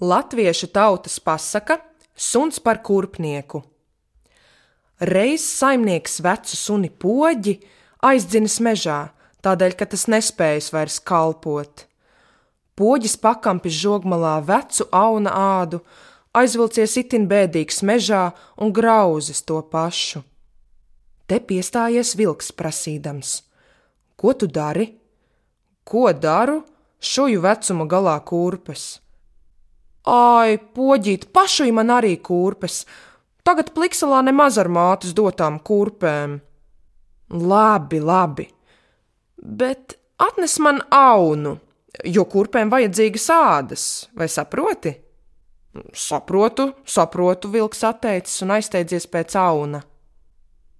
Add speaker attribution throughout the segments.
Speaker 1: Latviešu tautas pasaka Suns par kurpnieku. Reiz saimnieks vecu suni poģi aizdzinis mežā, tādēļ, ka tas nespējas vairs kalpot. Poģis pakampis žogmalā vecu auna ādu, aizvilcies itin bēdīgs mežā un grauzis to pašu. Te piestājies vilks prasīdams: Ko tu dari? Ko daru? Šuju vecuma galā kurpes. Ai, poģīt, pašai man arī kurpes. Tagad plikselā nemaz ar mātes dotām kurpēm. Labi, labi, bet atnes man aunu, jo kurpēm vajadzīgas ādas, vai saproti? Saprotu, saprotu, vilks atteicis un aizteidzies pēc auna.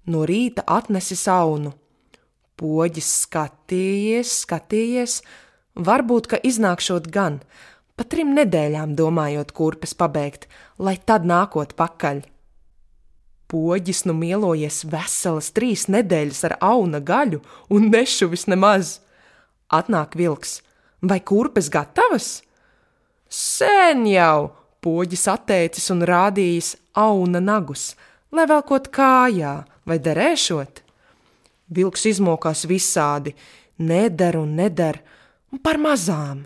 Speaker 1: No rīta atnesis aunu. Poģis skatījies, skatījies, varbūt, ka iznākšot gan, pa trim nedēļām domājot, kurpes pabeigt, lai tad nākot pakaļ. Poģis nu mielojies veselas trīs nedēļas ar auna gaļu un nešuvis nemaz. Atnāk vilks, vai kurpes gatavas? Sen jau! Poģis atteicis un rādījis auna nagus, lai velkot kājā vai derēšot. Vilks izmokās visādi, neder un neder, un par mazām.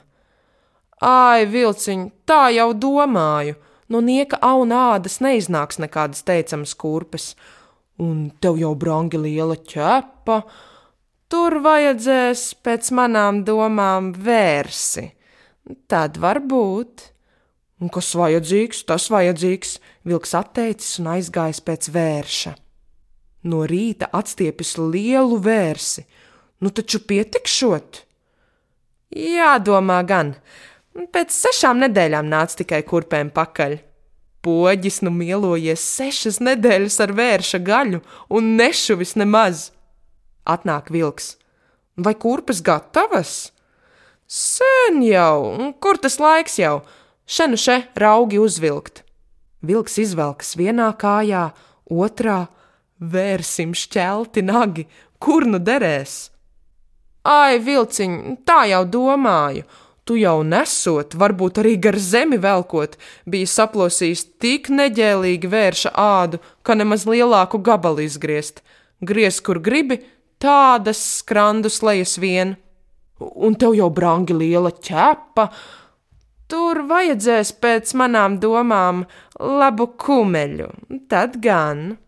Speaker 1: Ai, vilciņ, tā jau domāju, no nieka auna ādas neiznāks nekādas teicamas kurpes, un tev jau brangi liela ķepa, tur vajadzēs pēc manām domām vērsi. Tad var būt. Un kas vajadzīgs, tas vajadzīgs, vilks atteicis un aizgājis pēc vērša. No rīta atstiepis lielu vērsi, nu taču pietikšot. Jādomā gan, Pēc sešām nedēļām nāca tikai kurpēm pakaļ. Poģis nu mielojies sešas nedēļas ar vērša gaļu un nešuvis nemaz. Atnāk vilks. Vai kurpes gatavas? Sen jau, kur tas laiks jau, šenu še raugi uzvilkt. Vilks izvelkas vienā kājā, otrā vērsim šķelti nagi, kur nu derēs? Ai, vilciņ, tā jau domāju, tu jau nesot, varbūt arī gar zemi velkot, bija saplosījis tik neģēlīgi vērša ādu, ka nemaz lielāku gabalu izgriezt. Griez, kur gribi, tādas skrandus lejas vien. Un tev jau brangi liela ķepa. Tur vajadzēs pēc manām domām labu kumeļu, tad gan.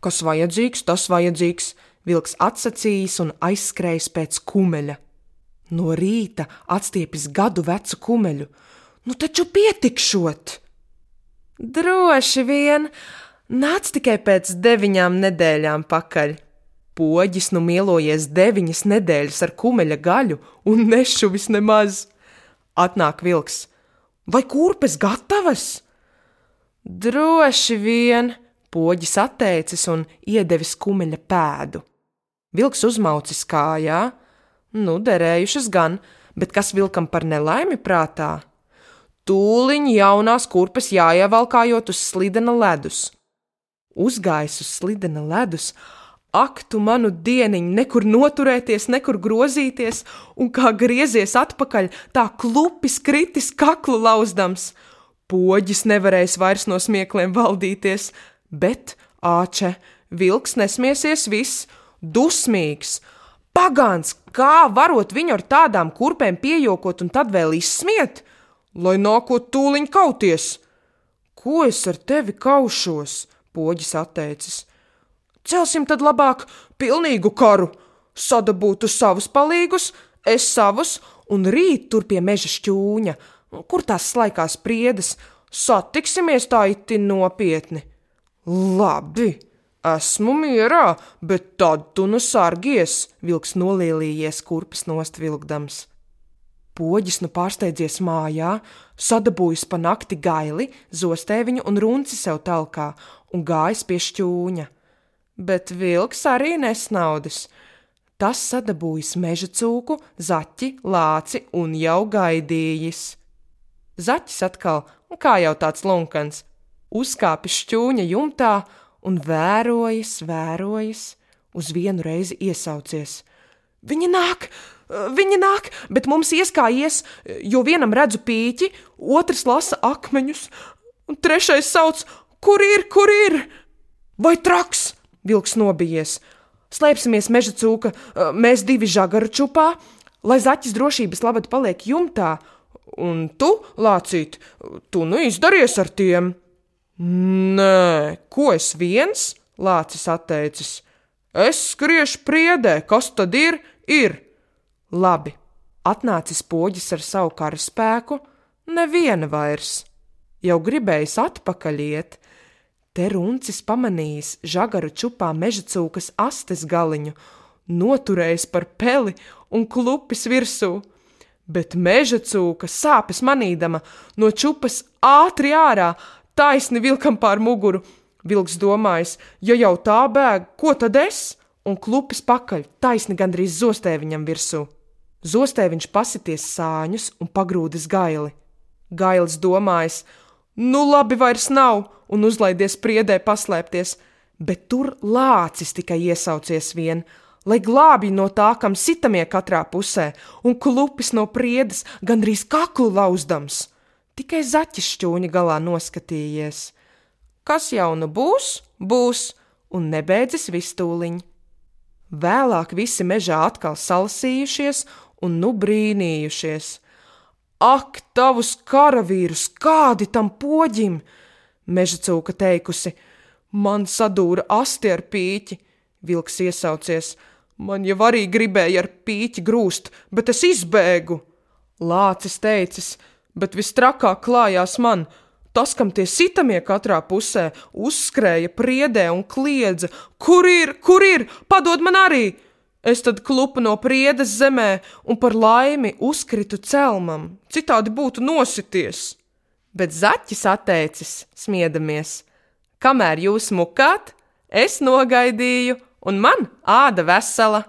Speaker 1: Kas vajadzīgs, tas vajadzīgs, vilks atsacījis un aizskrējis pēc kumeļa. No rīta atstiepis gadu vecu kumeļu. Nu taču pietikšot! Droši vien, nāc tikai pēc deviņām nedēļām pakaļ. Poģis nu mielojies deviņas nedēļas ar kumeļa gaļu un nešuvis nemaz. Atnāk vilks. Vai kurpes gatavas? Droši vien, poģis atteicis un iedevis kumeļa pēdu. Vilks uzmaucis kājā, Nu, derējušas gan, bet kas vilkam par nelaimi prātā? Tūliņ jaunās kurpes jāievalkājot uz slidena ledus. Uzgājis uz slidena ledus, ak, tu manu dieniņu, nekur noturēties, nekur grozīties, un kā griezies atpakaļ, tā klupis kritis kaklu lauzdams. Poģis nevarēs vairs no smiekliem valdīties, bet, āče, vilks nesmiesies viss, dusmīgs, Pagāns, kā varot viņu ar tādām kurpēm piejokot un tad vēl izsmiet, lai nākot tūliņ kauties? Ko es ar tevi kaušos? Poģis atteicis. Celsim tad labāk pilnīgu karu, sadabūtu savus palīgus, es savus, un rīt tur pie meža šķūņa, kur tās slaikās priedes, satiksimies tā itin nopietni. Labi! Esmu mierā, bet tad tu nu sargies, vilks nolielījies kurpes nost vilkdams. Poģis nu pārsteidzies mājā, sadabūjis pa nakti gaili, zostēviņu un runci sev talkā un gājis pie šķūņa. Bet vilks arī nesnaudis. Tas sadabūjis meža cūku, zaķi, lāci un jau gaidījis. Zaķis atkal, kā jau tāds lunkans, uzkāpis šķūņa jumtā un vērojas, vērojas, uz vienu reizi iesaucies. Viņa nāk, Viņi nāk, bet mums ieskājies, jo vienam redzu pīķi, otrs lasa akmeņus, un trešais sauc: Kur ir, kur ir? Vai traks? Vilks nobijies. Slēpsimies meža cūka, mēs divi žagaru čupā, lai zaķis drošības labad paliek jumtā, un tu, Lācīt, tu nu izdaries ar tiem. Nē, ko es viens? Lācis atteicis. Es skriešu priedē, kas tad ir? Ir. Labi, atnācis poģis ar savu karaspēku, neviena vairs. Jau gribējis atpakaļ iet, te runcis pamanījis žagaru čupā meža cūkas astes galiņu, noturējis par peli un klupis virsū. Bet meža cūka sāpes manīdama no čupas ātri ārā, taisni vilkam pār muguru. Vilks domājis, ja jau tā bēg, ko tad es? Un klupis pakaļ, taisni gandrīz zostē viņam virsū. Zostē viņš pasities sāņus un pagrūdis gaili. Gailis domājis, nu labi vairs nav, un uzlaidies priedē paslēpties, bet tur lācis tikai iesaucies vien, lai glābj no tā, kam sitamie katrā pusē, un klupis no priedes gandrīz kaklu lauzdams. Tikai zaķis šķūņa galā noskatījies. Kas jau nu būs, būs, un nebeidzis vistūliņi. Vēlāk visi mežā atkal salasījušies un nu brīnījušies. Ak, tavus karavīrus, kādi tam poģim! Meža cūka teikusi, man sadūra asti ar pīķi, vilks iesaucies. Man jau arī gribēja ar pīķi grūst, bet es izbēgu. Lācis teicis, bet vistrakāk klājās man, tas, kam tie sitamie katrā pusē, uzskrēja priedē un kliedza: Kur ir, kur ir, padod man arī! Es tad klupu no priedes zemē un par laimi uzkritu celmam, citādi būtu nosities. Bet zaķis atteicis, smiedamies: Kamēr jūs mukāt, es nogaidīju, un man āda vesela.